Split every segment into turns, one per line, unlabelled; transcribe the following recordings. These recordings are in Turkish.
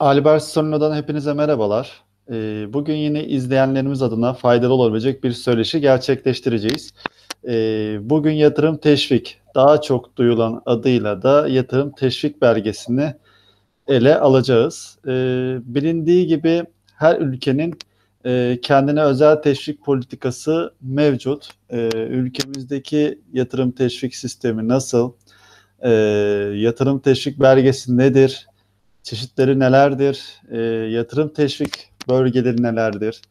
Albert Sorino'dan hepinize merhabalar. Ee, bugün yine izleyenlerimiz adına faydalı olabilecek bir söyleşi gerçekleştireceğiz. Ee, bugün yatırım teşvik, daha çok duyulan adıyla da yatırım teşvik belgesini ele alacağız. Ee, bilindiği gibi her ülkenin e, kendine özel teşvik politikası mevcut. Ülkemizdeki yatırım teşvik sistemi nasıl? Yatırım teşvik belgesi nedir? Çeşitleri nelerdir? E, yatırım teşvik bölgeleri nelerdir?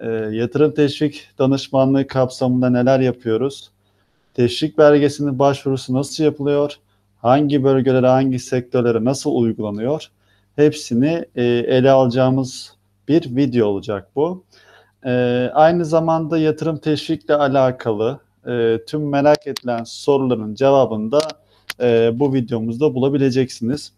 E, yatırım teşvik danışmanlığı kapsamında neler yapıyoruz? Teşvik belgesinin başvurusu nasıl yapılıyor? Hangi bölgelere, hangi sektörlere nasıl uygulanıyor? Hepsini e, ele alacağımız bir video olacak bu. E, aynı zamanda yatırım teşvikle alakalı e, tüm merak edilen soruların cevabını da e, bu videomuzda bulabileceksiniz.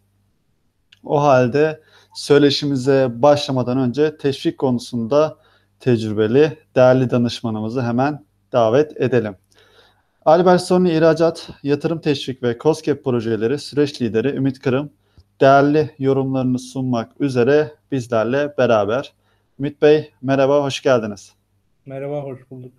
O halde söyleşimize başlamadan önce teşvik konusunda tecrübeli, değerli danışmanımızı hemen davet edelim. Albert Sony İhracat, Yatırım Teşvik ve COSGAP projeleri süreç lideri Ümit Kırım, değerli yorumlarını sunmak üzere bizlerle beraber. Ümit Bey merhaba, hoş geldiniz.
Merhaba, hoş bulduk.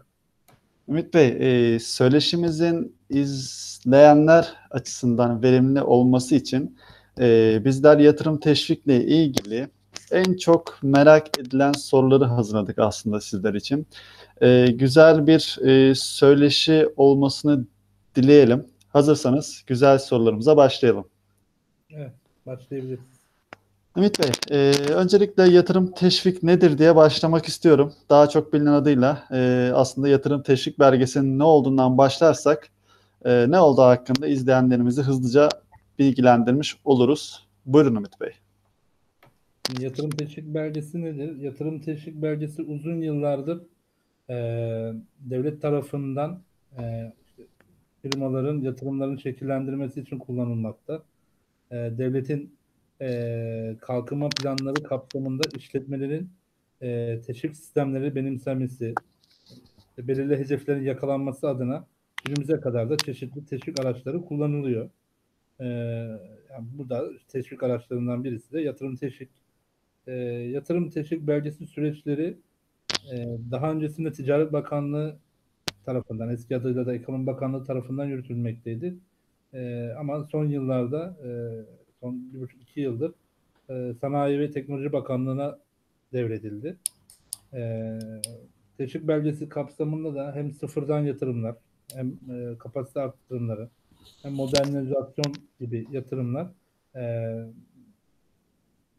Ümit Bey, e, söyleşimizin izleyenler açısından verimli olması için e, bizler yatırım teşvikle ilgili en çok merak edilen soruları hazırladık aslında sizler için. E, güzel bir e, söyleşi olmasını dileyelim. Hazırsanız güzel sorularımıza başlayalım.
Evet, başlayabiliriz.
Ümit Bey, e, öncelikle yatırım teşvik nedir diye başlamak istiyorum. Daha çok bilinen adıyla e, aslında yatırım teşvik belgesinin ne olduğundan başlarsak e, ne olduğu hakkında izleyenlerimizi hızlıca bilgilendirmiş oluruz. Buyurun Ümit Bey.
Yatırım teşvik belgesi nedir? Yatırım teşvik belgesi uzun yıllardır e, devlet tarafından e, firmaların yatırımlarını şekillendirmesi için kullanılmakta. E, devletin e, kalkınma planları kapsamında işletmelerin e, teşvik sistemleri benimsemesi, e, belirli hedeflerin yakalanması adına günümüze kadar da çeşitli teşvik araçları kullanılıyor. E, yani bu da teşvik araçlarından birisi de yatırım teşvik. E, yatırım teşvik belgesi süreçleri e, daha öncesinde Ticaret Bakanlığı tarafından, eski adıyla da Ekonomi Bakanlığı tarafından yürütülmekteydi. E, ama son yıllarda, e, son bir buçuk iki yıldır e, Sanayi ve Teknoloji Bakanlığı'na devredildi. E, teşvik belgesi kapsamında da hem sıfırdan yatırımlar, hem e, kapasite arttırımları, modernizasyon gibi yatırımlar e,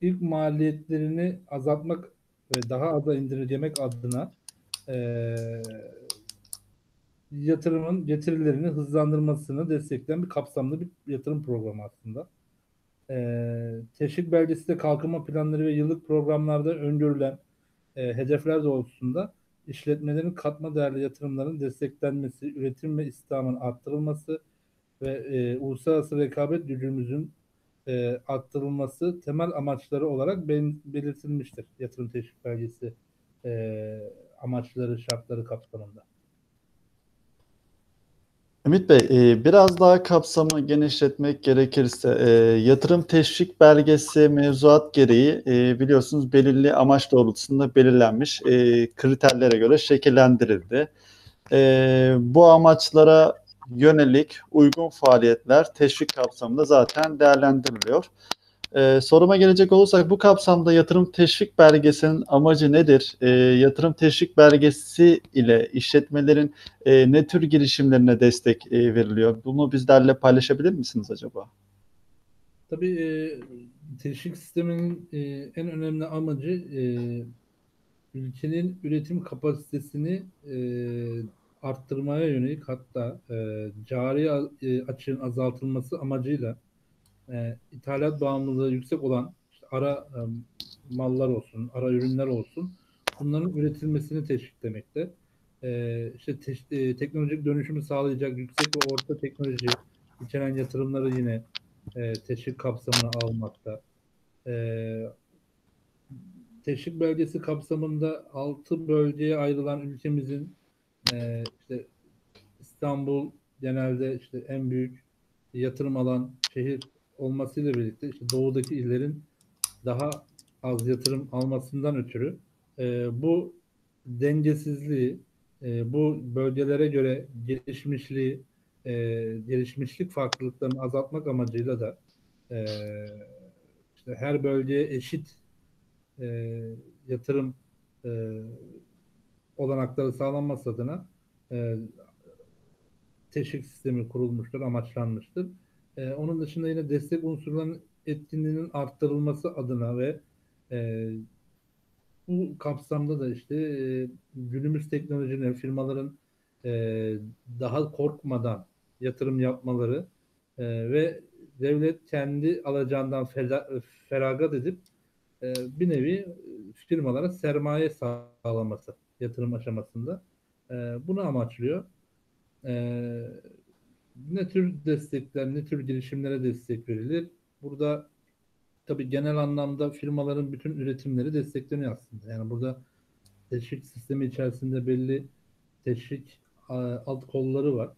ilk maliyetlerini azaltmak ve daha aza indirgemek adına e, yatırımın getirilerini hızlandırmasını destekleyen bir kapsamlı bir yatırım programı aslında. E, teşvik belgesi de kalkınma planları ve yıllık programlarda öngörülen e, hedefler doğrultusunda işletmelerin katma değerli yatırımların desteklenmesi, üretim ve istihdamın arttırılması, ve e, uluslararası rekabet gücümüzün e, arttırılması temel amaçları olarak belirtilmiştir yatırım teşvik belgesi e, amaçları, şartları kapsamında.
Ümit Bey, e, biraz daha kapsamı genişletmek gerekirse e, yatırım teşvik belgesi mevzuat gereği e, biliyorsunuz belirli amaç doğrultusunda belirlenmiş kriterlere göre şekillendirildi. Bu amaçlara yönelik uygun faaliyetler teşvik kapsamında zaten değerlendiriliyor. Ee, soruma gelecek olursak bu kapsamda yatırım teşvik belgesinin amacı nedir? Ee, yatırım teşvik belgesi ile işletmelerin e, ne tür girişimlerine destek e, veriliyor? Bunu bizlerle paylaşabilir misiniz acaba?
Tabii e, teşvik sisteminin e, en önemli amacı e, ülkenin üretim kapasitesini e, arttırmaya yönelik hatta e, cari e, açığın azaltılması amacıyla e, ithalat bağımlılığı yüksek olan işte ara e, mallar olsun, ara ürünler olsun bunların üretilmesini teşviklemekte. E, işte te, e, teknolojik dönüşümü sağlayacak yüksek ve orta teknoloji içeren yatırımları yine e, teşvik kapsamına almakta. E, teşvik belgesi kapsamında altı bölgeye ayrılan ülkemizin e, işte İstanbul genelde işte en büyük yatırım alan şehir olmasıyla birlikte işte doğudaki illerin daha az yatırım almasından ötürü e, bu dengesizliği, e, bu bölgelere göre gelişmişliği, e, gelişmişlik farklılıklarını azaltmak amacıyla da e, işte her bölgeye eşit e, yatırım e, olanakları sağlanması adına e, teşvik sistemi kurulmuştur, amaçlanmıştır. E, onun dışında yine destek unsurlarının etkinliğinin arttırılması adına ve e, bu kapsamda da işte e, günümüz teknolojileri firmaların e, daha korkmadan yatırım yapmaları e, ve devlet kendi alacağından feragat edip e, bir nevi firmalara sermaye sağlaması yatırım aşamasında e, bunu amaçlıyor. E, ne tür destekler, ne tür girişimlere destek verilir? Burada tabii genel anlamda firmaların bütün üretimleri destekleniyor aslında. Yani burada teşvik sistemi içerisinde belli teşvik alt kolları var.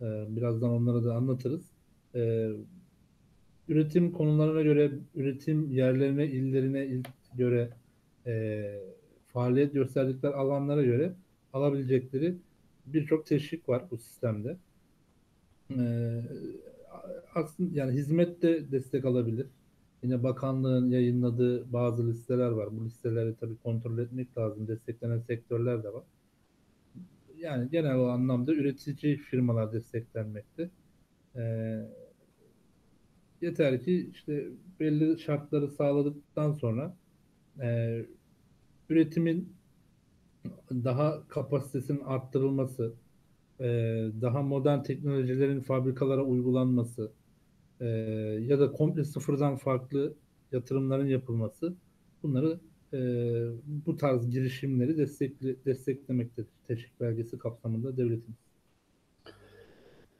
Birazdan onlara da anlatırız. Üretim konularına göre, üretim yerlerine, illerine göre faaliyet gösterdikleri alanlara göre alabilecekleri birçok teşvik var bu sistemde. Aslında yani hizmet de destek alabilir. Yine bakanlığın yayınladığı bazı listeler var. Bu listeleri tabii kontrol etmek lazım. Desteklenen sektörler de var. Yani genel anlamda üretici firmalar desteklenmekte. Ee, yeter ki işte belli şartları sağladıktan sonra e, üretimin daha kapasitesinin arttırılması, e, daha modern teknolojilerin fabrikalara uygulanması, e, ya da komple sıfırdan farklı yatırımların yapılması bunları e, bu tarz girişimleri destekli, desteklemektedir. Teşvik belgesi kapsamında devletimiz.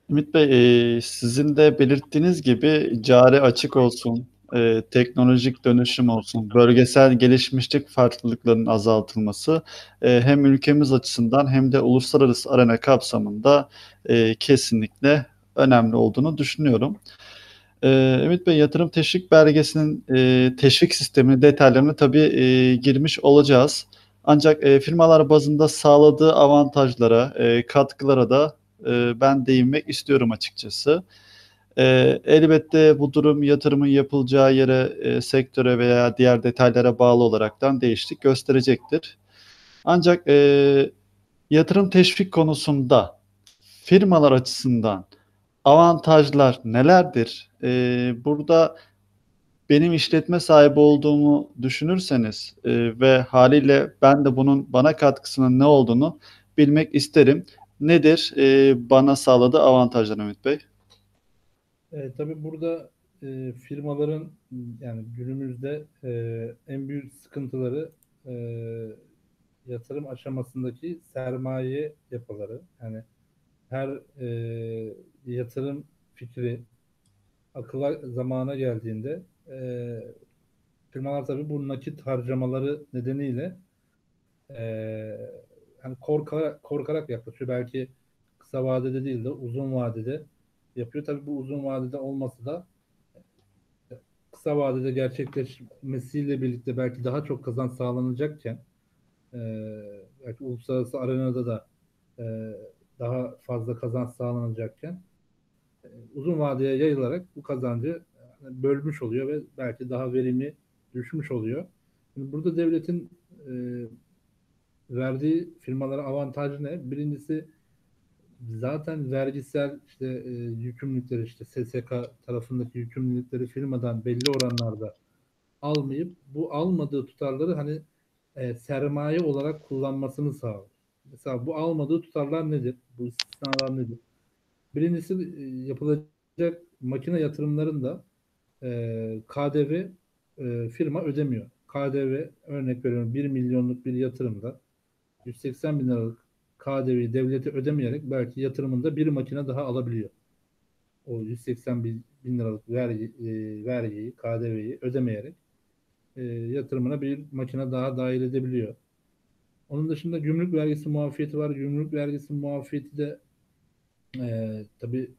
Ümit Bey, e, sizin de belirttiğiniz gibi cari açık olsun, e, teknolojik dönüşüm olsun, bölgesel gelişmişlik farklılıklarının azaltılması e, hem ülkemiz açısından hem de uluslararası arena kapsamında e, kesinlikle önemli olduğunu düşünüyorum. Ee, Ümit Bey yatırım teşvik belgesinin e, teşvik sistemi detaylarına tabii e, girmiş olacağız. Ancak e, firmalar bazında sağladığı avantajlara, e, katkılara da e, ben değinmek istiyorum açıkçası. E, elbette bu durum yatırımın yapılacağı yere, e, sektöre veya diğer detaylara bağlı olaraktan değişiklik gösterecektir. Ancak e, yatırım teşvik konusunda firmalar açısından avantajlar nelerdir? Ee, burada benim işletme sahibi olduğumu düşünürseniz e, ve haliyle ben de bunun bana katkısının ne olduğunu bilmek isterim. Nedir e, bana sağladığı avantajlar Ümit Bey?
E, tabii burada e, firmaların yani günümüzde e, en büyük sıkıntıları e, yatırım aşamasındaki sermaye yapıları. Yani her e, yatırım fikri akıla zamana geldiğinde e, firmalar tabii bu nakit harcamaları nedeniyle e, yani korkarak, korkarak yaklaşıyor. Belki kısa vadede değil de uzun vadede yapıyor. Tabii bu uzun vadede olması da kısa vadede gerçekleşmesiyle birlikte belki daha çok kazanç sağlanacakken e, belki uluslararası arenada da e, daha fazla kazanç sağlanacakken e, uzun vadeye yayılarak bu kazancı bölmüş oluyor ve belki daha verimi düşmüş oluyor. Şimdi burada devletin e, verdiği firmalara avantajı ne? Birincisi zaten vergisel işte e, yükümlülükleri işte SSK tarafındaki yükümlülükleri firmadan belli oranlarda almayıp bu almadığı tutarları hani e, sermaye olarak kullanmasını sağlıyor. Mesela bu almadığı tutarlar nedir? Bu istisnalar nedir? Birincisi e, yapılacak makine yatırımlarında e, KDV e, firma ödemiyor. KDV örnek veriyorum 1 milyonluk bir yatırımda 180 bin liralık KDV'yi devlete ödemeyerek belki yatırımında bir makine daha alabiliyor. O 180 bin, bin liralık vergi, e, vergiyi, KDV'yi ödemeyerek e, yatırımına bir makine daha dahil edebiliyor. Onun dışında gümrük vergisi muafiyeti var. Gümrük vergisi muafiyeti de e, tabii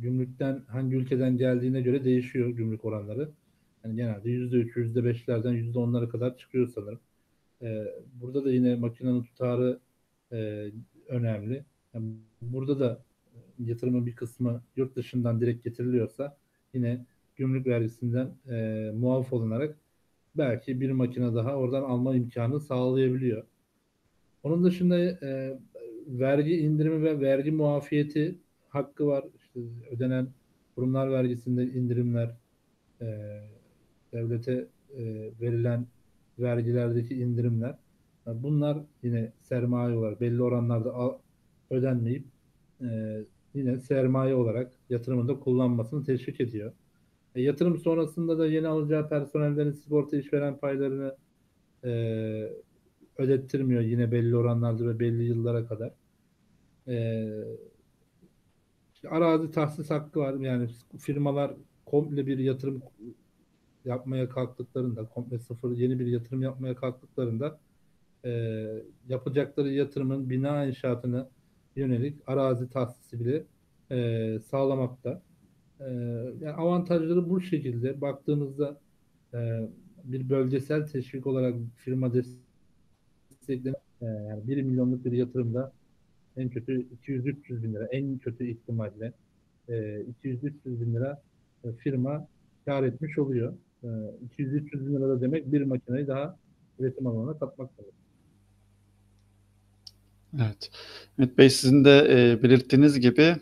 gümrükten hangi ülkeden geldiğine göre değişiyor gümrük oranları. Yani genelde %3, %5'lerden %10'lara kadar çıkıyor sanırım. E, burada da yine makinenin tutarı e, önemli. Yani burada da yatırımın bir kısmı yurt dışından direkt getiriliyorsa yine gümrük vergisinden e, muaf olunarak belki bir makine daha oradan alma imkanı sağlayabiliyor. Onun dışında e, vergi indirimi ve vergi muafiyeti hakkı var. İşte ödenen kurumlar vergisinde indirimler, e, devlete e, verilen vergilerdeki indirimler. Bunlar yine sermaye olarak belli oranlarda ödenmeyip e, yine sermaye olarak yatırımında kullanmasını teşvik ediyor. E, yatırım sonrasında da yeni alacağı personellerin sigorta işveren paylarını e, ödettirmiyor yine belli oranlarda ve belli yıllara kadar. E, işte arazi tahsis hakkı var. Yani firmalar komple bir yatırım yapmaya kalktıklarında, komple sıfır yeni bir yatırım yapmaya kalktıklarında e, yapacakları yatırımın bina inşaatına yönelik arazi tahsisi bile e, sağlamakta. E, yani avantajları bu şekilde baktığınızda e, bir bölgesel teşvik olarak firma desteklenen e, yani 1 milyonluk bir yatırımda en kötü 200-300 bin lira en kötü ihtimalle e, 200-300 bin lira e, firma kar etmiş oluyor. E, 200-300 bin lira da demek bir makineyi daha üretim alanına katmak demek.
Evet. Ümit Bey sizin de e, belirttiğiniz gibi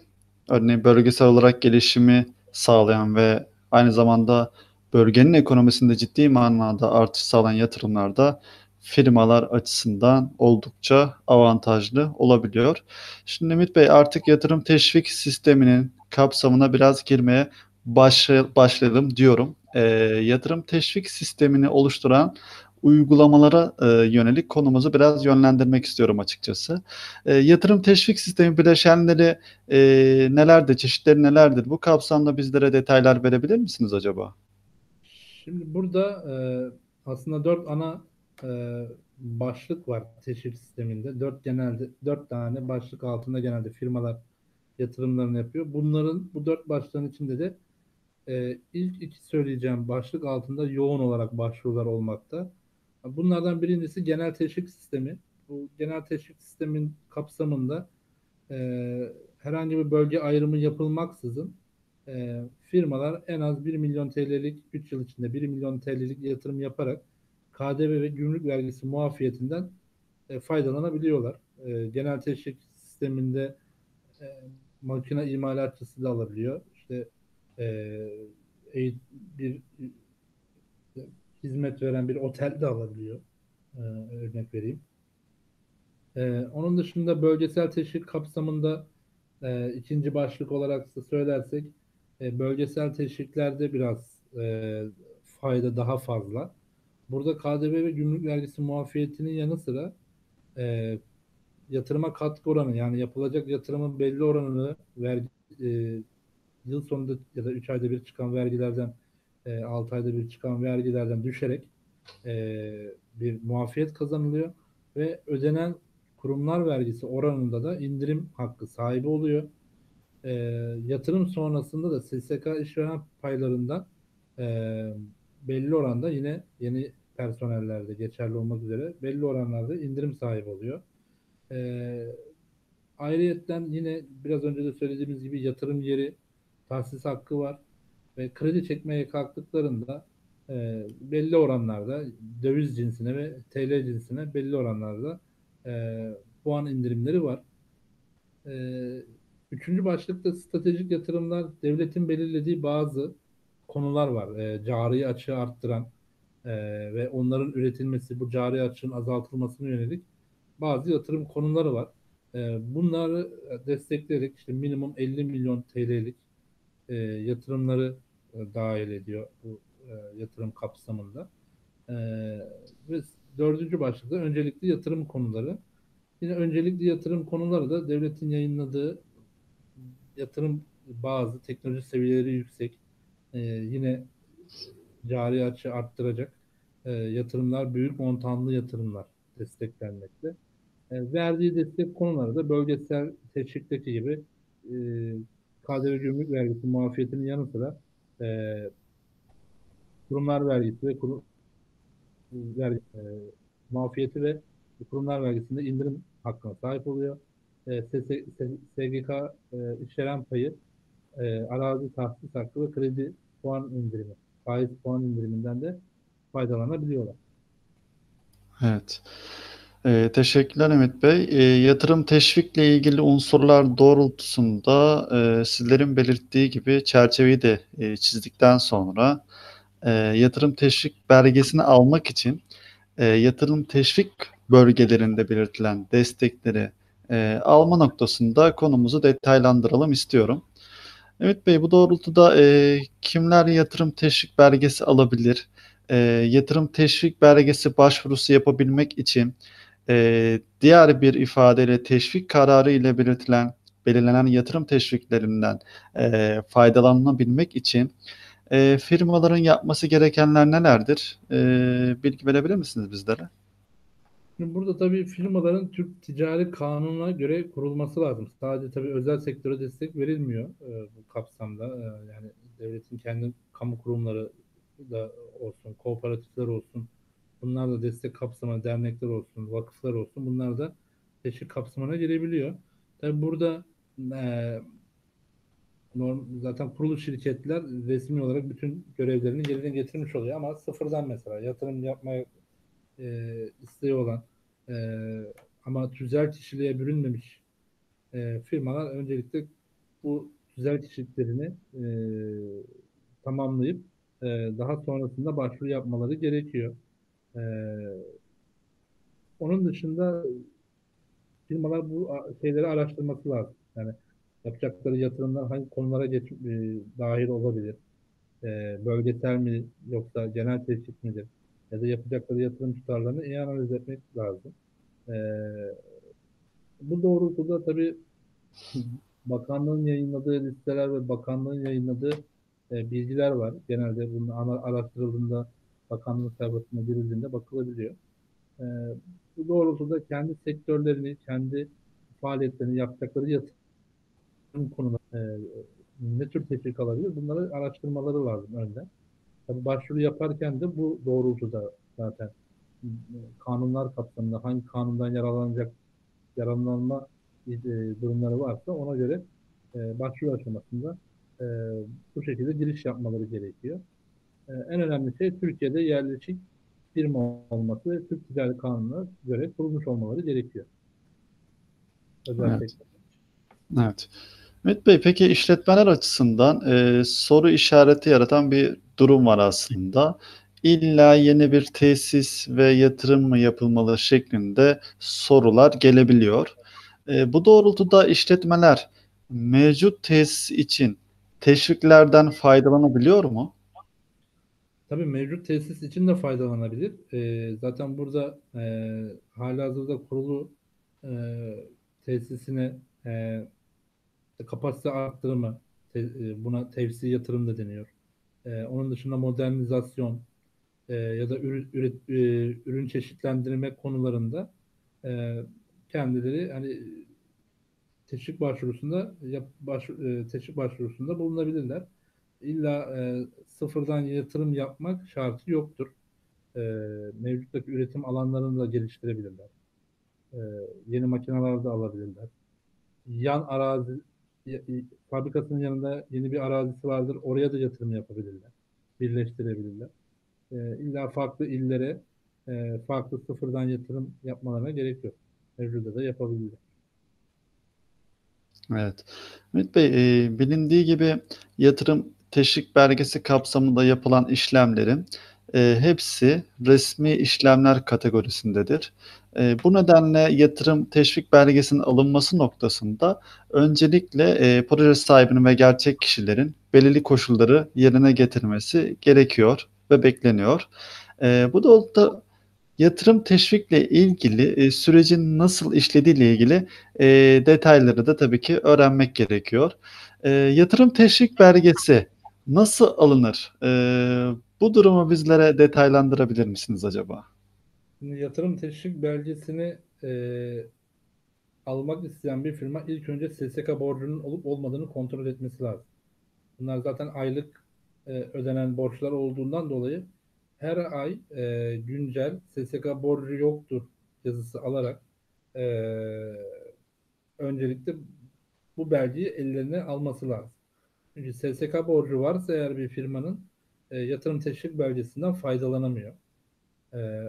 örneğin bölgesel olarak gelişimi sağlayan ve aynı zamanda bölgenin ekonomisinde ciddi manada artış sağlayan yatırımlarda firmalar açısından oldukça avantajlı olabiliyor. Şimdi Ümit Bey artık yatırım teşvik sisteminin kapsamına biraz girmeye başlayalım diyorum. E, yatırım teşvik sistemini oluşturan uygulamalara e, yönelik konumuzu biraz yönlendirmek istiyorum açıkçası. E, yatırım teşvik sistemi bileşenleri e, nelerdir, çeşitleri nelerdir? Bu kapsamda bizlere detaylar verebilir misiniz acaba?
Şimdi burada e, aslında dört ana e, başlık var teşvik sisteminde. Dört genelde dört tane başlık altında genelde firmalar yatırımlarını yapıyor. Bunların bu dört başlığın içinde de e, ilk iki söyleyeceğim başlık altında yoğun olarak başvurular olmakta. Bunlardan birincisi genel teşvik sistemi. Bu genel teşvik sistemin kapsamında e, herhangi bir bölge ayrımı yapılmaksızın e, firmalar en az 1 milyon TL'lik 3 yıl içinde 1 milyon TL'lik yatırım yaparak KDV ve gümrük vergisi muafiyetinden e, faydalanabiliyorlar. E, genel teşvik sisteminde e, makine imalatçısı da alabiliyor. İşte e, bir hizmet veren bir otel de alabiliyor. E, örnek vereyim. E, onun dışında bölgesel teşvik kapsamında e, ikinci başlık olarak söylersek e, bölgesel teşviklerde biraz e, fayda daha fazla. Burada KDV ve gümrük vergisi muafiyetinin yanı sıra e, yatırıma katkı oranı yani yapılacak yatırımın belli oranını vergi, e, yıl sonunda ya da 3 ayda bir çıkan vergilerden e, 6 ayda bir çıkan vergilerden düşerek e, bir muafiyet kazanılıyor ve ödenen kurumlar vergisi oranında da indirim hakkı sahibi oluyor. E, yatırım sonrasında da SSK işveren paylarından e, belli oranda yine yeni personellerde geçerli olmak üzere belli oranlarda indirim sahibi oluyor. E, ayrıyetten yine biraz önce de söylediğimiz gibi yatırım yeri tahsis hakkı var ve kredi çekmeye kalktıklarında e, belli oranlarda döviz cinsine ve TL cinsine belli oranlarda e, puan indirimleri var. E, üçüncü başlıkta stratejik yatırımlar devletin belirlediği bazı konular var. E, cari açığı arttıran e, ve onların üretilmesi, bu cari açığın azaltılmasına yönelik bazı yatırım konuları var. E, bunları destekleyerek işte minimum 50 milyon TL'lik e, yatırımları e, dahil ediyor bu e, yatırım kapsamında. E, ve dördüncü başlıkta öncelikli yatırım konuları. Yine öncelikli yatırım konuları da devletin yayınladığı yatırım bazı teknoloji seviyeleri yüksek e, yine cari açı arttıracak e, yatırımlar büyük montanlı yatırımlar desteklenmekte. E, verdiği destek konuları da bölgesel teşvikteki gibi e, KDV gümrük vergisi muafiyetinin yanı sıra e, kurumlar vergisi ve kurum vergi, e, muafiyeti ve kurumlar vergisinde indirim hakkına sahip oluyor. E, SGK e, işveren payı, e, arazi tahsis hakkı ve kredi puan indirimi, faiz puan indiriminden de faydalanabiliyorlar.
Evet. Ee, teşekkürler Ümit Bey. Ee, yatırım teşvikle ilgili unsurlar doğrultusunda e, sizlerin belirttiği gibi çerçeveyi de e, çizdikten sonra e, yatırım teşvik belgesini almak için e, yatırım teşvik bölgelerinde belirtilen destekleri e, alma noktasında konumuzu detaylandıralım istiyorum. Ümit Bey bu doğrultuda e, kimler yatırım teşvik belgesi alabilir? E, yatırım teşvik belgesi başvurusu yapabilmek için e, diğer bir ifadeyle teşvik kararı ile belirtilen belirlenen yatırım teşviklerinden e, faydalanabilmek için e, firmaların yapması gerekenler nelerdir? E, bilgi verebilir misiniz bizlere?
Burada tabii firmaların Türk Ticari Kanunu'na göre kurulması lazım. Sadece tabii özel sektöre destek verilmiyor e, bu kapsamda. E, yani devletin kendi kamu kurumları da olsun, kooperatifler olsun, bunlar da destek kapsamına, dernekler olsun, vakıflar olsun, bunlar da teşvik kapsamına girebiliyor. Tabii burada e, norm, zaten kurulu şirketler resmi olarak bütün görevlerini yerine getirmiş oluyor ama sıfırdan mesela yatırım yapmaya e, isteği olan e, ama tüzel kişiliğe bürünmemiş e, firmalar öncelikle bu tüzel kişiliklerini e, tamamlayıp e, daha sonrasında başvuru yapmaları gerekiyor. E, onun dışında firmalar bu şeyleri araştırması lazım. Yani yapacakları yatırımlar hangi konulara geç, e, dahil olabilir? E, bölgesel mi yoksa genel teşvik midir? Ya da yapacakları yatırım tutarlarını iyi analiz etmek lazım. E, bu doğrultuda tabii bakanlığın yayınladığı listeler ve bakanlığın yayınladığı e, bilgiler var. Genelde bunun araştırıldığında bakanlığın sayfasına girildiğinde bakılabiliyor. E, bu doğrultuda kendi sektörlerini, kendi faaliyetlerini yapacakları yatırım konuları e, ne tür teşvik alabilir? Bunları araştırmaları lazım önden. Tabii başvuru yaparken de bu doğrultuda zaten e, kanunlar kapsamında hangi kanundan yararlanacak yararlanma e, durumları varsa ona göre e, başvuru aşamasında bu şekilde giriş yapmaları gerekiyor. E, en önemli şey Türkiye'de yerleşik firma olması ve Türk Ticaret Kanunu'na göre kurulmuş olmaları gerekiyor.
Özellikle. Evet. evet. Ümit Bey peki işletmeler açısından e, soru işareti yaratan bir durum var aslında. İlla yeni bir tesis ve yatırım mı yapılmalı şeklinde sorular gelebiliyor. E, bu doğrultuda işletmeler mevcut tesis için teşviklerden faydalanabiliyor mu?
Tabii mevcut tesis için de faydalanabilir. E, zaten burada e, halihazırda kurulu e, tesisine e, kapasite arttırımı, te, e, buna tevsi yatırım da deniyor. E, onun dışında modernizasyon e, ya da ürün, üret, e, ürün çeşitlendirme konularında e, kendileri hani teşvik başvurusunda yap, baş, e, teşvik başvurusunda bulunabilirler. İlla e, sıfırdan yatırım yapmak şartı yoktur. E, mevcuttaki üretim alanlarını da geliştirebilirler. E, yeni makineler de alabilirler. Yan arazi fabrikasının yanında yeni bir arazisi vardır. Oraya da yatırım yapabilirler. Birleştirebilirler. E, illa farklı illere e, farklı sıfırdan yatırım yapmalarına gerek yok. Mevcuda da yapabilirler.
Evet. Ümit Bey, e, bilindiği gibi yatırım teşvik belgesi kapsamında yapılan işlemlerin e, hepsi resmi işlemler kategorisindedir. E, bu nedenle yatırım teşvik belgesinin alınması noktasında öncelikle e, proje sahibinin ve gerçek kişilerin belirli koşulları yerine getirmesi gerekiyor ve bekleniyor. E, bu da yatırım teşvikle ilgili e, sürecin nasıl işlediğiyle ilgili e, detayları da tabii ki öğrenmek gerekiyor. E, yatırım teşvik belgesi nasıl alınır? E, bu durumu bizlere detaylandırabilir misiniz acaba?
Şimdi yatırım teşvik belgesini e, almak isteyen bir firma ilk önce SSK borcunun olup olmadığını kontrol etmesi lazım. Bunlar zaten aylık e, ödenen borçlar olduğundan dolayı her ay e, güncel SSK borcu yoktur yazısı alarak e, öncelikle bu belgeyi ellerine alması lazım. Çünkü SSK borcu varsa eğer bir firmanın e, yatırım teşvik belgesinden faydalanamıyor. E,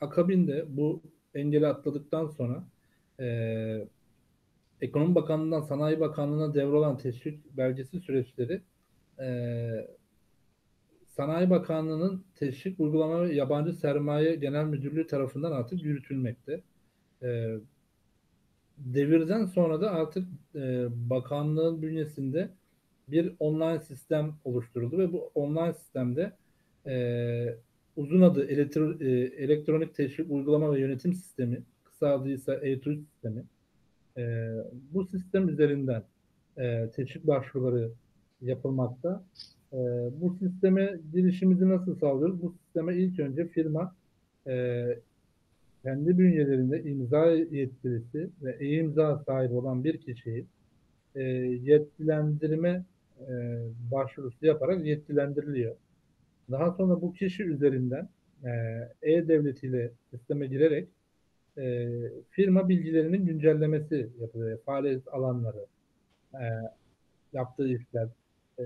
akabinde bu engeli atladıktan sonra e, Ekonomi Bakanlığı'ndan Sanayi Bakanlığı'na devrolan teşvik belgesi süreçleri e, Sanayi Bakanlığı'nın Teşvik Uygulama ve Yabancı Sermaye Genel Müdürlüğü tarafından artık yürütülmekte. E, devirden sonra da artık e, bakanlığın bünyesinde bir online sistem oluşturuldu ve bu online sistemde e, uzun adı elektro, e, elektronik teşvik uygulama ve yönetim sistemi kısa adıysa E2 sistemi e, bu sistem üzerinden e, teşvik başvuruları yapılmakta. E, bu sisteme girişimizi nasıl sağlıyoruz? Bu sisteme ilk önce firma e, kendi bünyelerinde imza yetkilisi ve e-imza sahibi olan bir kişiyi e, yetkilendirme e, başvurusu yaparak yetkilendiriliyor. Daha sonra bu kişi üzerinden e, e-devlet ile sisteme girerek e, firma bilgilerinin güncellemesi yapılıyor. Faaliyet alanları, e, yaptığı işler, e,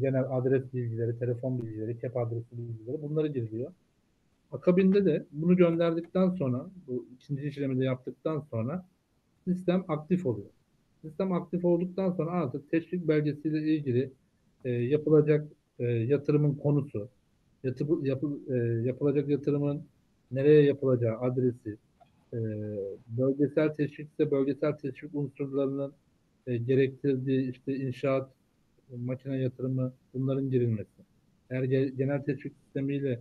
genel adres bilgileri, telefon bilgileri, kep adresi bilgileri bunları giriliyor. Akabinde de bunu gönderdikten sonra, bu ikinci işlemi de yaptıktan sonra sistem aktif oluyor. Sistem aktif olduktan sonra artık teşvik belgesiyle ilgili e, yapılacak e, yatırımın konusu, yatı, yapı, e, yapılacak yatırımın nereye yapılacağı adresi, e, bölgesel teşvikse bölgesel teşvik unsurlarının e, gerektirdiği işte inşaat, makine yatırımı bunların girilmesi. Eğer genel teşvik sistemiyle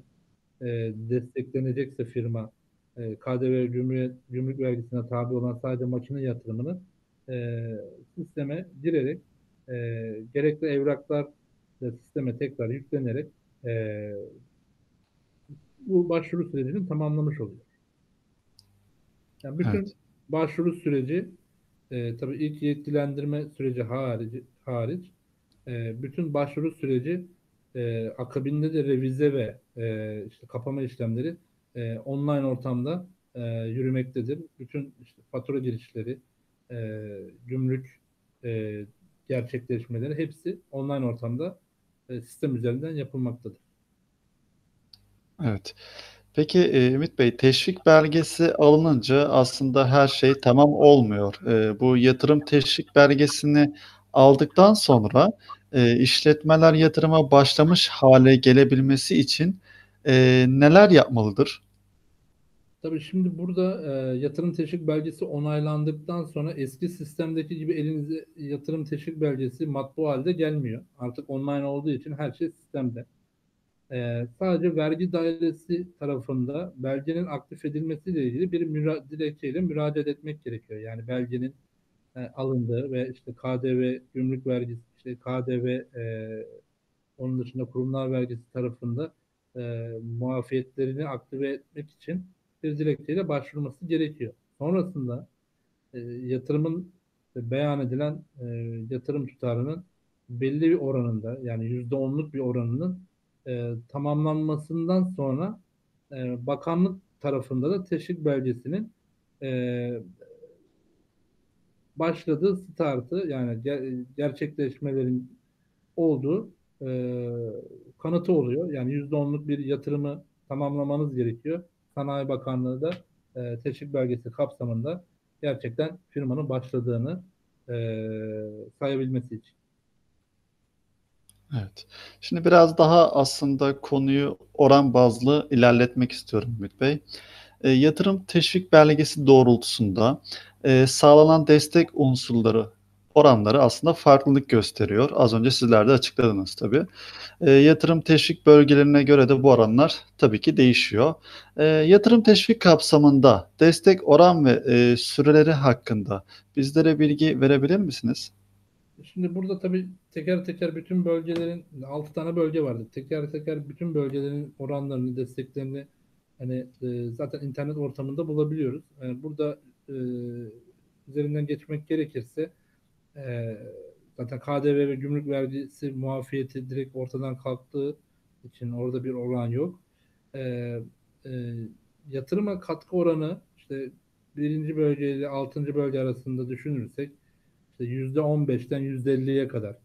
e, desteklenecekse firma e, KDV gümrük, gümrük vergisine tabi olan sadece makine yatırımını e, sisteme girerek e, gerekli evraklar da sisteme tekrar yüklenerek e, bu başvuru sürecini tamamlamış oluyor. Yani bütün evet. başvuru süreci e, tabii ilk yetkilendirme süreci hariç, hariç e, bütün başvuru süreci e, akabinde de revize ve e, işte kapama işlemleri e, online ortamda e, yürümektedir. Bütün işte fatura girişleri, e, gümrük e, gerçekleşmeleri hepsi online ortamda e, sistem üzerinden yapılmaktadır.
Evet. Peki e, Ümit Bey, teşvik belgesi alınınca aslında her şey tamam olmuyor. E, bu yatırım teşvik belgesini aldıktan sonra e, işletmeler yatırıma başlamış hale gelebilmesi için e, neler yapmalıdır?
Tabii şimdi burada e, yatırım teşvik belgesi onaylandıktan sonra eski sistemdeki gibi elinize yatırım teşvik belgesi matbu halde gelmiyor. Artık online olduğu için her şey sistemde. E, sadece vergi dairesi tarafında belgenin aktif edilmesiyle ilgili bir müra dilekçeyle müracaat etmek gerekiyor. Yani belgenin e, alındığı ve işte KDV, gümrük vergisi, işte KDV, e, onun dışında kurumlar vergisi tarafında e, muafiyetlerini aktive etmek için bir dilekçeyle başvurması gerekiyor. Sonrasında e, yatırımın beyan edilen e, yatırım tutarının belli bir oranında yani yüzde onluk bir oranının e, tamamlanmasından sonra e, bakanlık tarafında da teşvik belgesinin e, başladığı startı yani ger- gerçekleşmelerin olduğu e, kanıtı oluyor. Yani yüzde onluk bir yatırımı tamamlamanız gerekiyor. Sanayi Bakanlığı da e, teşvik belgesi kapsamında gerçekten firmanın başladığını e, sayabilmesi için.
Evet. Şimdi biraz daha aslında konuyu oran bazlı ilerletmek istiyorum Ümit Bey. E, yatırım teşvik belgesi doğrultusunda e, sağlanan destek unsurları oranları aslında farklılık gösteriyor. Az önce sizler de açıkladınız tabii. E, yatırım teşvik bölgelerine göre de bu oranlar tabii ki değişiyor. E, yatırım teşvik kapsamında destek oran ve e, süreleri hakkında bizlere bilgi verebilir misiniz?
Şimdi burada tabii teker teker bütün bölgelerin 6 tane bölge vardı. Teker teker bütün bölgelerin oranlarını, desteklerini hani e, zaten internet ortamında bulabiliyoruz. Yani burada e, üzerinden geçmek gerekirse e, zaten KDV ve gümrük vergisi muafiyeti direkt ortadan kalktığı için orada bir oran yok. E, e, yatırıma katkı oranı işte birinci bölge ile altıncı bölge arasında düşünürsek işte yüzde 15'ten yüzde 50'ye kadar.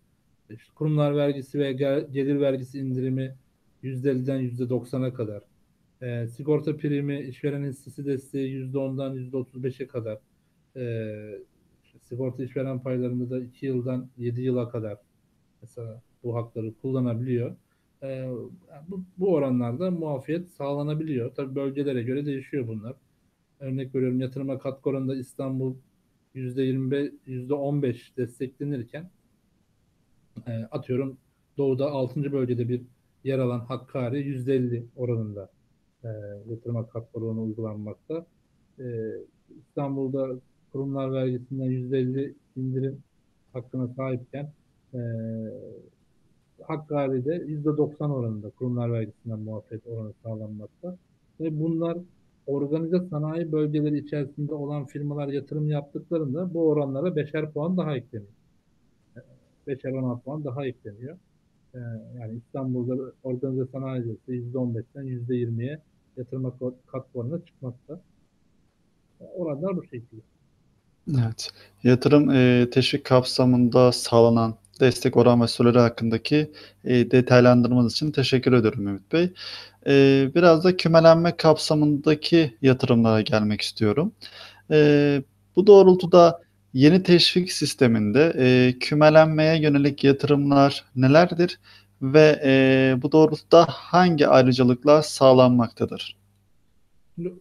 İşte kurumlar vergisi ve gelir vergisi indirimi yüzde 50'den yüzde 90'a kadar. E, sigorta primi, işveren hissesi desteği yüzde 10'dan yüzde 35'e kadar. E, sigorta işveren paylarında da 2 yıldan 7 yıla kadar mesela bu hakları kullanabiliyor. E, bu, bu oranlarda muafiyet sağlanabiliyor. Tabii bölgelere göre değişiyor bunlar. Örnek veriyorum yatırıma katkı oranında İstanbul %25, %15 desteklenirken e, atıyorum doğuda 6. bölgede bir yer alan Hakkari %50 oranında e, yatırıma katkı oranı uygulanmakta. E, İstanbul'da kurumlar vergisinden %50 indirim hakkına sahipken e, Hakkari'de %90 oranında kurumlar vergisinden muafiyet oranı sağlanmakta. Ve bunlar organize sanayi bölgeleri içerisinde olan firmalar yatırım yaptıklarında bu oranlara beşer puan daha ekleniyor. Beşer 16 puan daha ekleniyor. Ee, yani İstanbul'da organize sanayi %15'ten %20'ye yatırım katkı oranına çıkmakta. Oranlar bu şekilde.
Evet. Yatırım e, teşvik kapsamında sağlanan destek oran ve süreleri hakkındaki e, detaylandırmanız için teşekkür ederim Ümit Bey. E, biraz da kümelenme kapsamındaki yatırımlara gelmek istiyorum. E, bu doğrultuda yeni teşvik sisteminde e, kümelenmeye yönelik yatırımlar nelerdir ve e, bu doğrultuda hangi ayrıcalıklar sağlanmaktadır?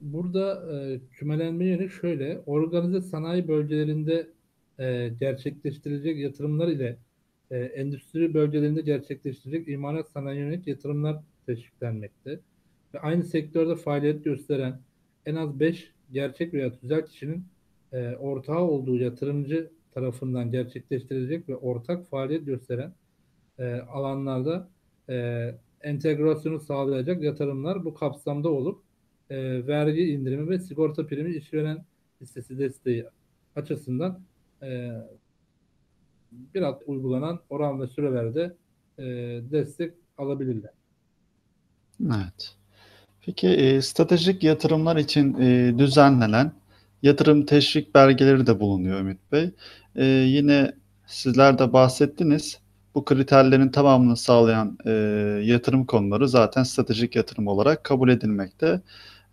Burada e, kümelenme yönü şöyle, organize sanayi bölgelerinde e, gerçekleştirilecek yatırımlar ile e, endüstri bölgelerinde gerçekleştirecek imalat sanayi yönelik yatırımlar teşviklenmekte. Ve aynı sektörde faaliyet gösteren en az 5 gerçek veya tüzel kişinin e, ortağı olduğu yatırımcı tarafından gerçekleştirilecek ve ortak faaliyet gösteren e, alanlarda e, entegrasyonu sağlayacak yatırımlar bu kapsamda olup e, vergi indirimi ve sigorta primi işveren listesi desteği açısından e, bir alt uygulanan oran ve sürelerde e, destek alabilirler.
Evet. Peki e, stratejik yatırımlar için e, düzenlenen yatırım teşvik belgeleri de bulunuyor Ümit Bey. E, yine sizler de bahsettiniz. Bu kriterlerin tamamını sağlayan e, yatırım konuları zaten stratejik yatırım olarak kabul edilmekte.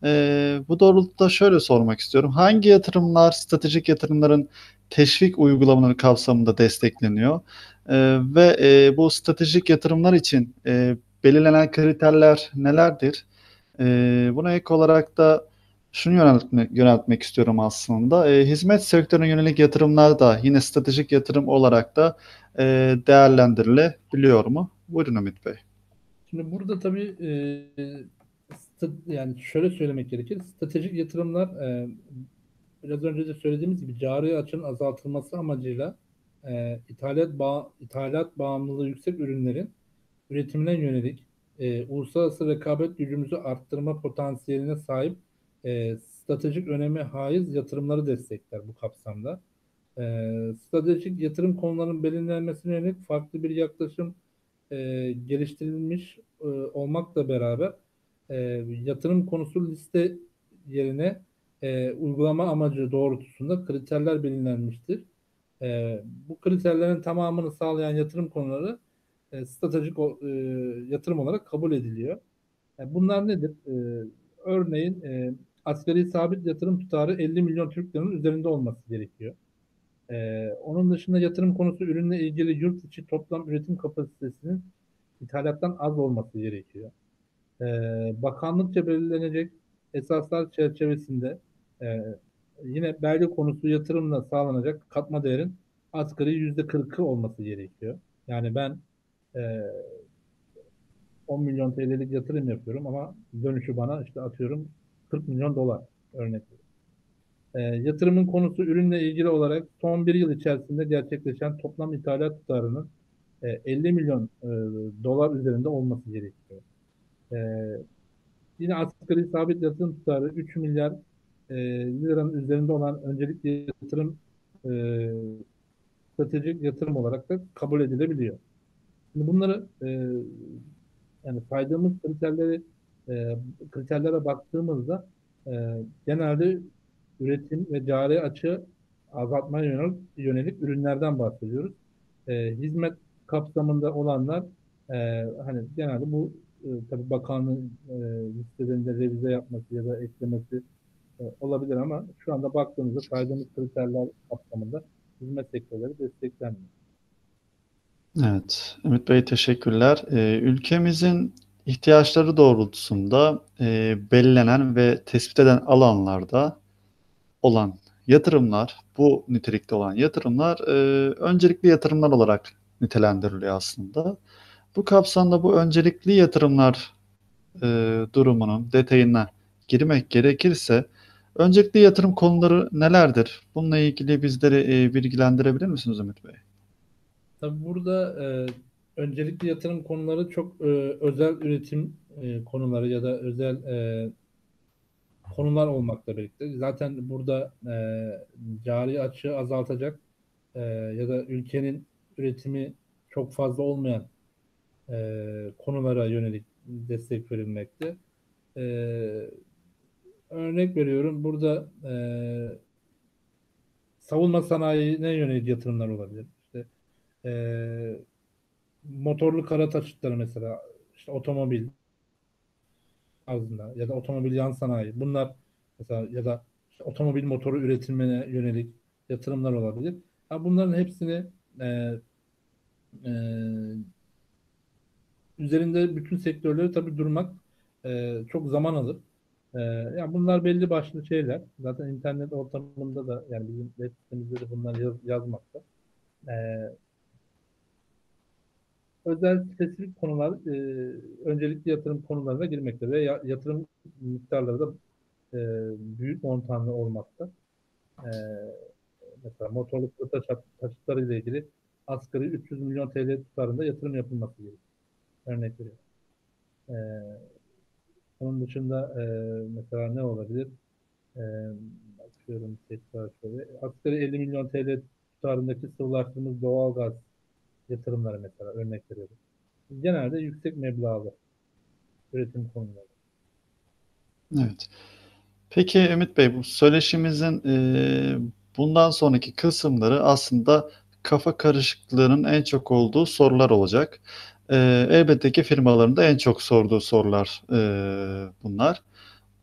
E, bu doğrultuda şöyle sormak istiyorum. Hangi yatırımlar stratejik yatırımların teşvik uygulamaları kapsamında destekleniyor? E, ve e, bu stratejik yatırımlar için e, belirlenen kriterler nelerdir? E, buna ek olarak da şunu yöneltmek, yöneltmek istiyorum aslında. E, hizmet sektörüne yönelik yatırımlar da yine stratejik yatırım olarak da e, değerlendirilebiliyor mu? Buyurun Ümit Bey.
Şimdi burada tabii e, yani şöyle söylemek gerekir. Stratejik yatırımlar e, biraz önce de söylediğimiz gibi cari açın azaltılması amacıyla e, ithalat, bağ, ithalat bağımlılığı yüksek ürünlerin üretimine yönelik e, uluslararası rekabet gücümüzü arttırma potansiyeline sahip e, stratejik önemi haiz yatırımları destekler bu kapsamda. E, stratejik yatırım konularının belirlenmesine yönelik farklı bir yaklaşım e, geliştirilmiş e, olmakla beraber e, yatırım konusu liste yerine e, uygulama amacı doğrultusunda kriterler belirlenmiştir. E, bu kriterlerin tamamını sağlayan yatırım konuları e, stratejik e, yatırım olarak kabul ediliyor. E, bunlar nedir? E, örneğin e, asgari sabit yatırım tutarı 50 milyon Türk lirasının üzerinde olması gerekiyor. E, onun dışında yatırım konusu ürünle ilgili yurt içi toplam üretim kapasitesinin ithalattan az olması gerekiyor. E, bakanlıkça belirlenecek esaslar çerçevesinde e, yine belge konusu yatırımla sağlanacak katma değerin asgari yüzde kırkı olması gerekiyor. Yani ben e, 10 milyon TL'lik yatırım yapıyorum ama dönüşü bana işte atıyorum 40 milyon dolar örnek e, yatırımın konusu ürünle ilgili olarak son bir yıl içerisinde gerçekleşen toplam ithalat tutarının e, 50 milyon e, dolar üzerinde olması gerekiyor. E, yine asgari sabit yatırım tutarı 3 milyar e, liranın üzerinde olan öncelikli yatırım e, stratejik yatırım olarak da kabul edilebiliyor. Şimdi bunları e, yani saydığımız kriterleri e, kriterlere baktığımızda e, genelde üretim ve cari açığı azaltmaya yönelik, yönelik ürünlerden bahsediyoruz. E, hizmet kapsamında olanlar e, hani genelde bu e, tabii bakanlığın e, listelerinde revize yapması ya da eklemesi e, olabilir ama şu anda baktığımızda saydığımız kriterler kapsamında hizmet sektörleri desteklenmiyor.
Evet, Ümit Bey teşekkürler. Ee, ülkemizin ihtiyaçları doğrultusunda e, belirlenen ve tespit eden alanlarda olan yatırımlar, bu nitelikte olan yatırımlar e, öncelikli yatırımlar olarak nitelendiriliyor aslında. Bu kapsamda bu öncelikli yatırımlar e, durumunun detayına girmek gerekirse öncelikli yatırım konuları nelerdir? Bununla ilgili bizleri e, bilgilendirebilir misiniz Ümit Bey?
Tabii burada e, öncelikli yatırım konuları çok e, özel üretim e, konuları ya da özel e, konular olmakla birlikte. Zaten burada e, cari açığı azaltacak e, ya da ülkenin üretimi çok fazla olmayan e, konulara yönelik destek verilmekte. E, örnek veriyorum burada e, savunma sanayine yönelik yatırımlar olabilir. İşte e, motorlu kara taşıtları mesela işte otomobil tarzında ya da otomobil yan sanayi bunlar mesela ya da işte otomobil motoru üretimine yönelik yatırımlar olabilir. Ha, bunların hepsini e, e, üzerinde bütün sektörleri tabii durmak e, çok zaman alır. E, yani bunlar belli başlı şeyler. Zaten internet ortamında da yani bizim web sitemizde de bunları yaz, yazmakta. E, özel spesifik konular e, öncelikli yatırım konularına girmekte ve ya, yatırım miktarları da e, büyük montanlı olmakta. E, mesela motorlu taş, taşıtları ile ilgili asgari 300 milyon TL tutarında yatırım yapılması gerekiyor. Örnek veriyorum. E, onun dışında e, mesela ne olabilir? E, bakıyorum tekrar şöyle. Asgari 50 milyon TL tutarındaki sıvılaştırılmış doğal gaz yatırımları mesela örnek veriyorum. Genelde yüksek meblağlı üretim konuları.
Evet. Peki Ümit Bey, bu söyleşimizin e, bundan sonraki kısımları aslında kafa karışıklığının en çok olduğu sorular olacak. E, elbette ki firmaların da en çok sorduğu sorular e, bunlar.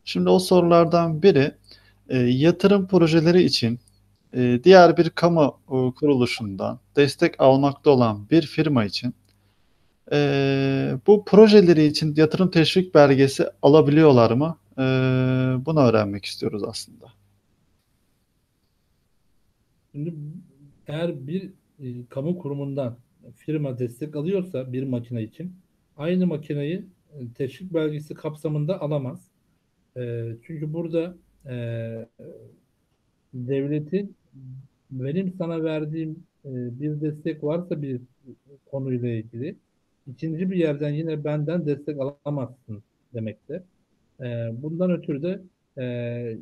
Şimdi o sorulardan biri e, yatırım projeleri için e, diğer bir kamu e, kuruluşundan destek almakta olan bir firma için e, bu projeleri için yatırım teşvik belgesi alabiliyorlar mı? E, bunu öğrenmek istiyoruz aslında.
Şimdi eğer bir e, kamu kurumundan firma destek alıyorsa bir makine için aynı makineyi e, teşvik belgesi kapsamında alamaz. E, çünkü burada e, devletin benim sana verdiğim e, bir destek varsa bir konuyla ilgili ikinci bir yerden yine benden destek alamazsın demektir. E, bundan ötürü de e,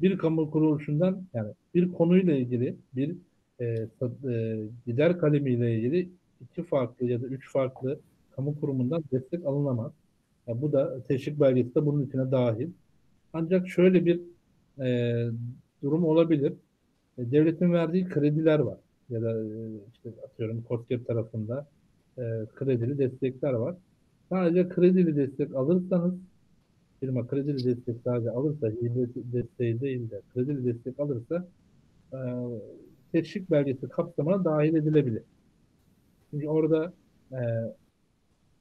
bir kamu kuruluşundan yani bir konuyla ilgili bir e, e, gider kalemiyle ilgili iki farklı ya da üç farklı kamu kurumundan destek alınamaz. Yani bu da teşvik belgesi de bunun içine dahil. Ancak şöyle bir e, durum olabilir. E, devletin verdiği krediler var. Ya da e, işte atıyorum KOSGEB tarafında e, kredili destekler var. Sadece kredili destek alırsanız firma kredili destek sadece alırsa hibe desteği değil de kredili destek alırsa e, teşvik belgesi kapsamına dahil edilebilir. Çünkü orada e,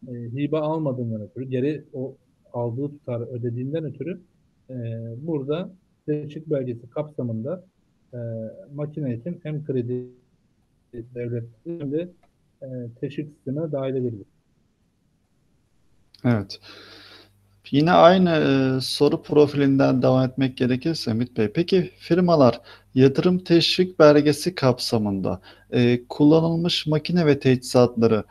e, hibe almadığından ötürü geri o aldığı tutar ödediğinden ötürü e, burada teşvik belgesi kapsamında e, makine için hem kredi devlet hem de e, teşvik sistemine dahil edilir.
Evet. Yine aynı e, soru profilinden devam etmek gerekirse Ümit Bey, peki firmalar yatırım teşvik belgesi kapsamında e, kullanılmış makine ve teçhizatları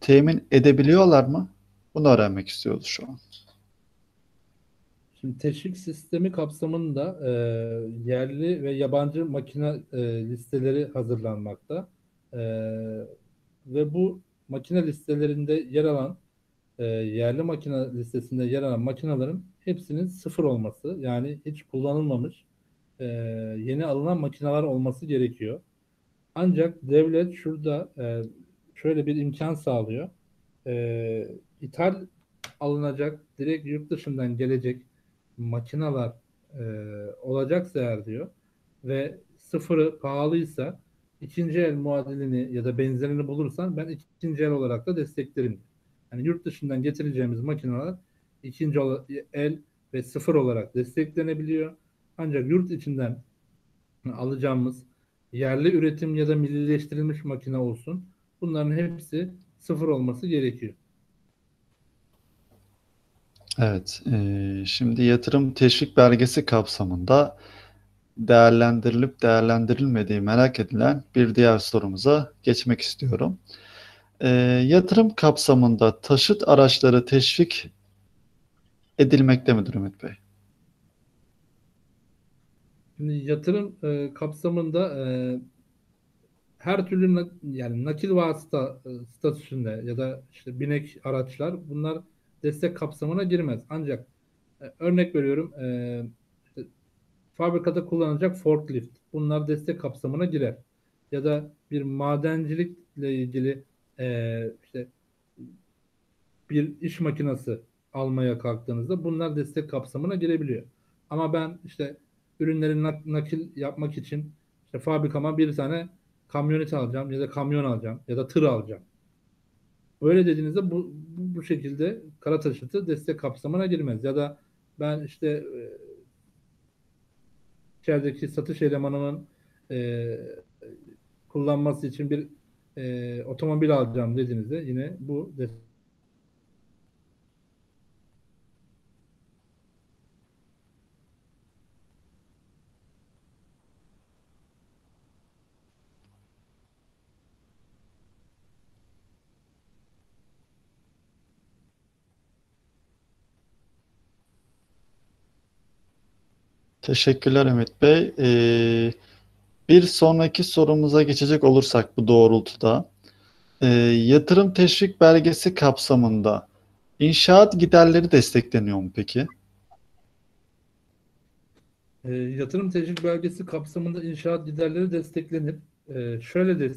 temin edebiliyorlar mı? Bunu öğrenmek istiyoruz şu an.
Şimdi teşvik sistemi kapsamında e, yerli ve yabancı makine e, listeleri hazırlanmakta. E, ve bu makine listelerinde yer alan e, yerli makine listesinde yer alan makinelerin hepsinin sıfır olması yani hiç kullanılmamış e, yeni alınan makineler olması gerekiyor. Ancak devlet şurada e, şöyle bir imkan sağlıyor. E, ithal alınacak, direkt yurt dışından gelecek makineler e, olacaksa eğer diyor ve sıfırı pahalıysa ikinci el muadilini ya da benzerini bulursan ben ikinci el olarak da desteklerim. Yani yurt dışından getireceğimiz makineler ikinci el ve sıfır olarak desteklenebiliyor. Ancak yurt içinden alacağımız yerli üretim ya da millileştirilmiş makine olsun. Bunların hepsi sıfır olması gerekiyor.
Evet, e, şimdi yatırım teşvik belgesi kapsamında değerlendirilip değerlendirilmediği merak edilen bir diğer sorumuza geçmek istiyorum. E, yatırım kapsamında taşıt araçları teşvik edilmekte midir Ümit Bey?
Şimdi yatırım e, kapsamında e, her türlü na- yani nakil vasıta e, statüsünde ya da işte binek araçlar bunlar destek kapsamına girmez. Ancak e, örnek veriyorum e, işte fabrikada kullanılacak forklift bunlar destek kapsamına girer. Ya da bir madencilikle ilgili e, işte bir iş makinesi almaya kalktığınızda bunlar destek kapsamına girebiliyor. Ama ben işte ürünleri nak- nakil yapmak için işte fabrikama bir tane kamyonet alacağım ya da kamyon alacağım ya da tır alacağım. Böyle dediğinizde bu, bu, bu şekilde kara taşıtı destek kapsamına girmez. Ya da ben işte e, içerideki satış elemanının e, kullanması için bir e, otomobil alacağım dediğinizde yine bu
Teşekkürler Ümit Bey. Ee, bir sonraki sorumuza geçecek olursak bu doğrultuda, ee, yatırım teşvik belgesi kapsamında inşaat giderleri destekleniyor mu peki?
E, yatırım teşvik belgesi kapsamında inşaat giderleri desteklenir. E, şöyle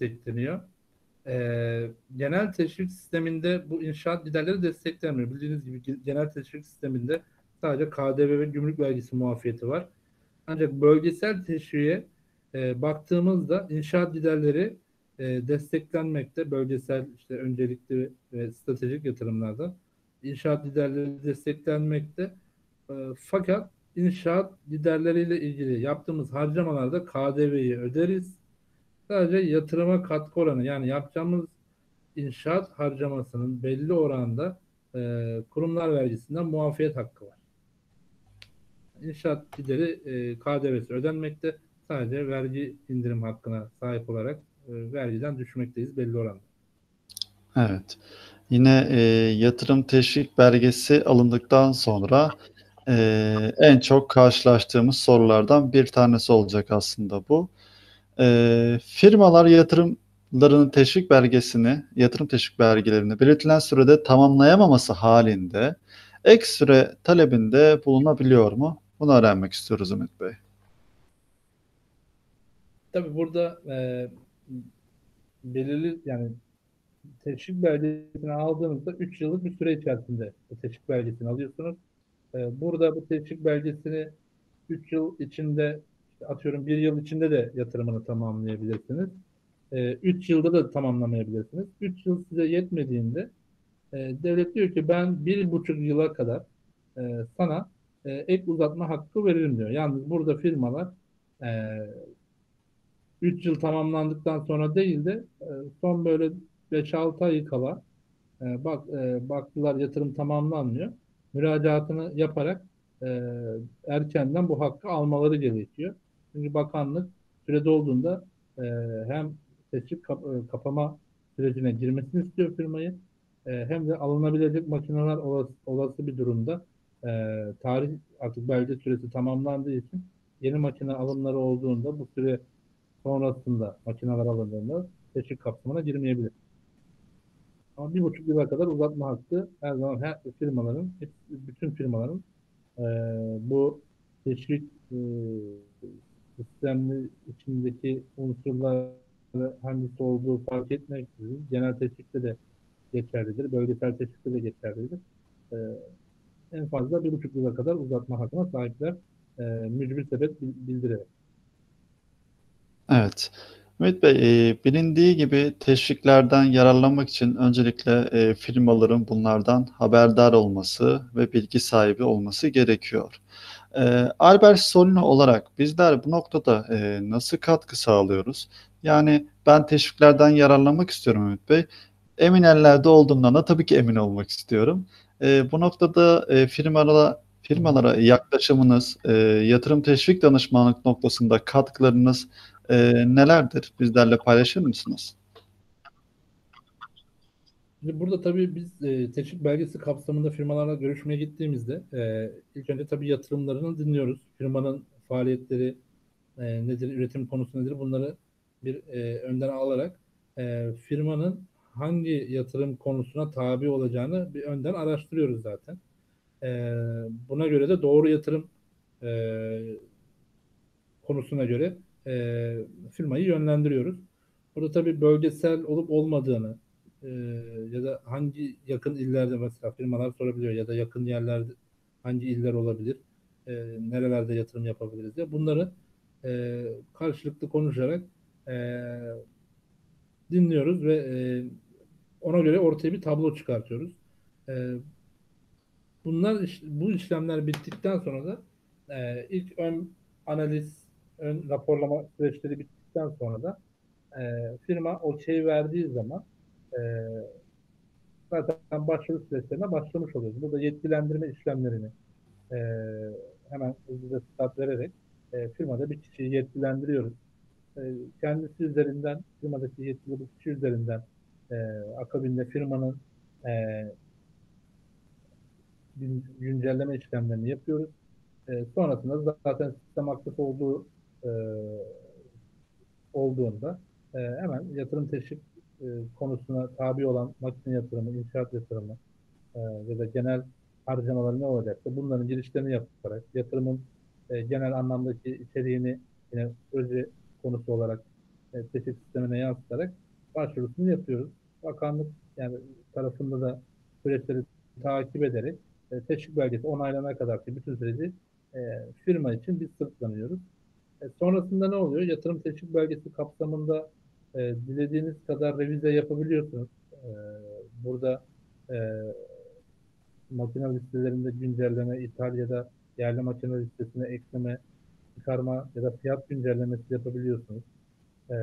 destekleniyor. E, genel teşvik sisteminde bu inşaat giderleri desteklenmiyor. Bildiğiniz gibi ge- genel teşvik sisteminde sadece KDV ve gümrük vergisi muafiyeti var. Ancak bölgesel teşviğe e, baktığımızda inşaat giderleri e, desteklenmekte. Bölgesel işte öncelikli ve stratejik yatırımlarda inşaat giderleri desteklenmekte. E, fakat inşaat giderleriyle ilgili yaptığımız harcamalarda KDV'yi öderiz. Sadece yatırıma katkı oranı yani yapacağımız inşaat harcamasının belli oranda e, kurumlar vergisinden muafiyet hakkı var. İnşaat gideri e, KDV'si ödenmekte. Sadece vergi indirim hakkına sahip olarak e, vergiden düşmekteyiz belli oranda.
Evet. Yine e, yatırım teşvik belgesi alındıktan sonra e, en çok karşılaştığımız sorulardan bir tanesi olacak aslında bu. E, firmalar yatırımlarının teşvik belgesini, yatırım teşvik belgelerini belirtilen sürede tamamlayamaması halinde ek süre talebinde bulunabiliyor mu? Bunu öğrenmek istiyoruz Ümit Bey.
Tabii burada e, belirli yani teşvik belgesini aldığınızda 3 yıllık bir süre içerisinde teşvik belgesini alıyorsunuz. E, burada bu teşvik belgesini 3 yıl içinde atıyorum 1 yıl içinde de yatırımını tamamlayabilirsiniz. 3 yılda da tamamlamayabilirsiniz. 3 yıl size yetmediğinde e, devlet diyor ki ben 1,5 yıla kadar e, sana e, ek uzatma hakkı veririm diyor. Yalnız burada firmalar e, 3 yıl tamamlandıktan sonra değil de e, son böyle 5-6 ay kala e, bak e, baktılar yatırım tamamlanmıyor. Müracaatını yaparak e, erkenden bu hakkı almaları gerekiyor. Çünkü bakanlık sürede olduğunda e, hem seçip kap- e, kapama sürecine girmesini istiyor firmayı e, hem de alınabilecek makineler olası, olası bir durumda e, tarih artık belge süresi tamamlandığı için yeni makine alımları olduğunda bu süre sonrasında makineler alındığında teşvik kapsamına girmeyebilir. Ama bir buçuk yıla kadar uzatma hakkı her zaman her firmaların, bütün firmaların e, bu teşvik e, sistemli içindeki unsurları hangisi olduğu fark etmeksizin genel teşvikte de geçerlidir. Bölgesel teşvikte de geçerlidir. E, en fazla bir buçuk yıla kadar uzatma hakkına sahipler. E, mücbir sebep bil- bildirerek.
Evet. Ümit Bey, e, bilindiği gibi teşviklerden yararlanmak için öncelikle e, firmaların bunlardan haberdar olması ve bilgi sahibi olması gerekiyor. E, Albert Solino olarak bizler bu noktada e, nasıl katkı sağlıyoruz? Yani ben teşviklerden yararlanmak istiyorum Ümit Bey. Emin ellerde olduğumdan da tabii ki emin olmak istiyorum. E, bu noktada e, firmalara firmalara yaklaşımınız, e, yatırım teşvik danışmanlık noktasında katkılarınız e, nelerdir? Bizlerle paylaşır mısınız?
Şimdi burada tabii biz e, teşvik belgesi kapsamında firmalarla görüşmeye gittiğimizde e, ilk önce tabii yatırımlarını dinliyoruz. Firmanın faaliyetleri e, nedir, üretim konusu nedir bunları bir e, önden alarak e, firmanın hangi yatırım konusuna tabi olacağını bir önden araştırıyoruz zaten. E, buna göre de doğru yatırım e, konusuna göre e, firmayı yönlendiriyoruz. Burada tabii bölgesel olup olmadığını e, ya da hangi yakın illerde mesela firmalar sorabiliyor ya da yakın yerlerde hangi iller olabilir, e, nerelerde yatırım yapabiliriz diye bunları e, karşılıklı konuşarak e, dinliyoruz ve e, ona göre ortaya bir tablo çıkartıyoruz. E, bunlar bu işlemler bittikten sonra da e, ilk ön analiz, ön raporlama süreçleri bittikten sonra da e, firma okey verdiği zaman e, zaten başvuru süreçlerine başlamış oluyoruz. Burada yetkilendirme işlemlerini e, hemen hızlıca start vererek e, firmada bir kişiyi yetkilendiriyoruz. E, kendisi üzerinden, firmadaki yetkili bu kişi üzerinden e, akabinde firmanın e, gün- güncelleme işlemlerini yapıyoruz. E, sonrasında zaten sistem aktif olduğu e, olduğunda e, hemen yatırım teşvik e, konusuna tabi olan makine yatırımı, inşaat yatırımı e, ya da genel harcamaları ne olacaksa bunların girişlerini yaparak yatırımın e, genel anlamdaki içeriğini yine proje konusu olarak e, teşvik sistemine yansıtarak başvurusunu yapıyoruz. Bakanlık yani tarafında da süreçleri takip ederek e, teşvik belgesi onaylanana kadar ki bütün süreci e, firma için biz sırtlanıyoruz. E, sonrasında ne oluyor? Yatırım teşvik belgesi kapsamında e, dilediğiniz kadar revize yapabiliyorsunuz. E, burada e, makine listelerinde güncelleme, ithal yerli makine listesine ekleme, çıkarma ya da fiyat güncellemesi yapabiliyorsunuz. E,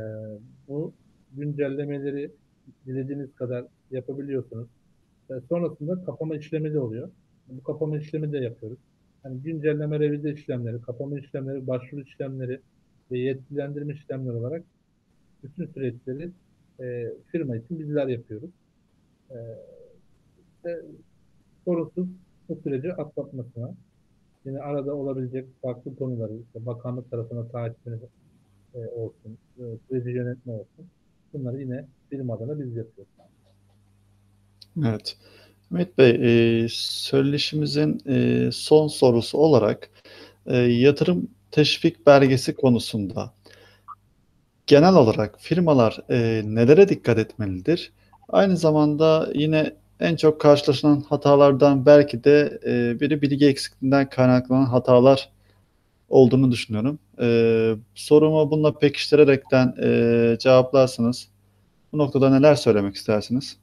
bu güncellemeleri dilediğiniz kadar yapabiliyorsunuz. E, sonrasında kapama işlemi de oluyor. Bu kapama işlemi de yapıyoruz. Yani güncelleme, revize işlemleri, kapama işlemleri, başvuru işlemleri ve yetkilendirme işlemleri olarak bütün süreçleri e, firma için bizler yapıyoruz. E, ve sorunsuz bu süreci atlatmasına, yine arada olabilecek farklı konuları, işte bakanlık tarafına takipini e, olsun, e, süreci yönetme olsun, bunları yine firma adına biz yapıyoruz.
Evet. Ümit Bey, e, söyleşimizin e, son sorusu olarak e, yatırım teşvik belgesi konusunda genel olarak firmalar e, nelere dikkat etmelidir? Aynı zamanda yine en çok karşılaşılan hatalardan belki de e, biri bilgi eksikliğinden kaynaklanan hatalar olduğunu düşünüyorum. E, sorumu bununla pekiştirerekten e, cevaplarsanız bu noktada neler söylemek istersiniz?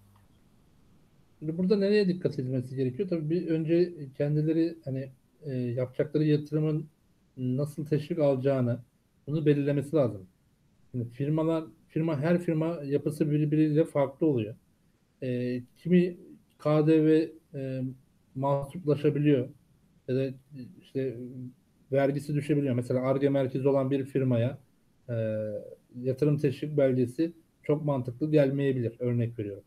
Burada nereye dikkat edilmesi gerekiyor? Tabii bir önce kendileri hani e, yapacakları yatırımın nasıl teşvik alacağını bunu belirlemesi lazım. Şimdi firmalar, firma her firma yapısı birbiriyle farklı oluyor. E, kimi KDV e, mahsuplaşabiliyor ya da işte vergisi düşebiliyor. Mesela Ar-Ge merkezi olan bir firmaya e, yatırım teşvik belgesi çok mantıklı gelmeyebilir. Örnek veriyorum.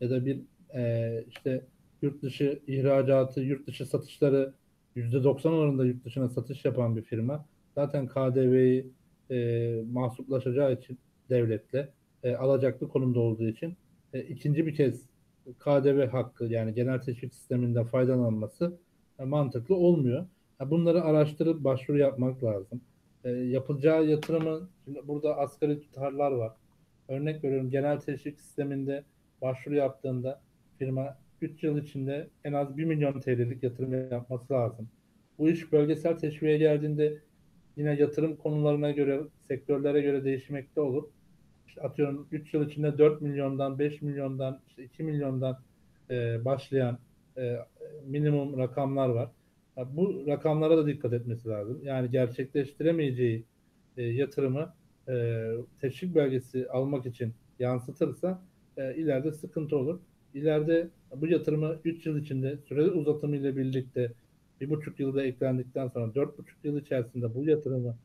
Ya da bir e, işte yurt dışı ihracatı, yurt dışı satışları %90 oranında yurt dışına satış yapan bir firma zaten KDV'yi e, mahsuplaşacağı için devletle e, alacaklı konumda olduğu için e, ikinci bir kez KDV hakkı yani genel teşvik sisteminden faydalanması e, mantıklı olmuyor. Bunları araştırıp başvuru yapmak lazım. E, yapılacağı yatırımın şimdi burada asgari tutarlar var. Örnek veriyorum genel teşvik sisteminde başvuru yaptığında firma 3 yıl içinde en az 1 milyon TL'lik yatırım yapması lazım. Bu iş bölgesel teşviğe geldiğinde yine yatırım konularına göre, sektörlere göre değişmekte olur. İşte atıyorum 3 yıl içinde 4 milyondan, 5 milyondan, işte 2 milyondan e, başlayan e, minimum rakamlar var. Bu rakamlara da dikkat etmesi lazım. Yani gerçekleştiremeyeceği e, yatırımı e, teşvik belgesi almak için yansıtırsa e, ileride sıkıntı olur. İleride bu yatırımı 3 yıl içinde süre uzatımı ile birlikte bir buçuk yılda eklendikten sonra dört buçuk yıl içerisinde bu yatırımı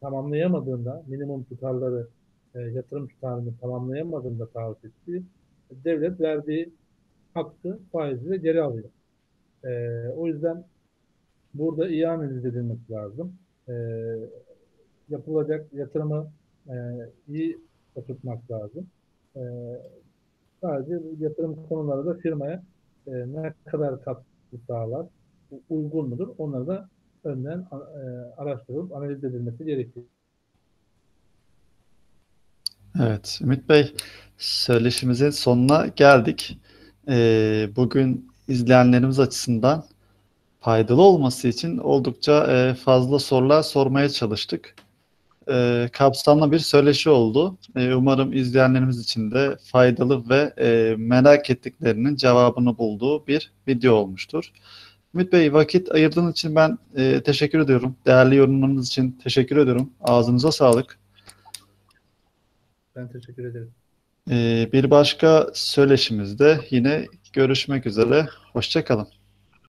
tamamlayamadığında minimum tutarları e, yatırım tutarını tamamlayamadığında taahhüt ettiği devlet verdiği hakkı faiziyle geri alıyor. E, o yüzden burada iyi analiz edilmesi lazım. E, yapılacak yatırımı e, iyi oturtmak lazım. E, sadece yatırım konuları da firmaya e, ne kadar katkı sağlar, uygun mudur? Onları da önden e, araştırılıp analiz edilmesi gerekiyor.
Evet, Ümit Bey, söyleşimizin sonuna geldik. Ee, bugün izleyenlerimiz açısından faydalı olması için oldukça e, fazla sorular sormaya çalıştık. Ee, kapsamlı bir söyleşi oldu. Ee, umarım izleyenlerimiz için de faydalı ve e, merak ettiklerinin cevabını bulduğu bir video olmuştur. Ümit Bey, vakit ayırdığınız için ben e, teşekkür ediyorum. Değerli yorumlarınız için teşekkür ediyorum. Ağzınıza sağlık.
Ben teşekkür ederim.
Ee, bir başka söyleşimizde yine görüşmek üzere. Hoşça kalın.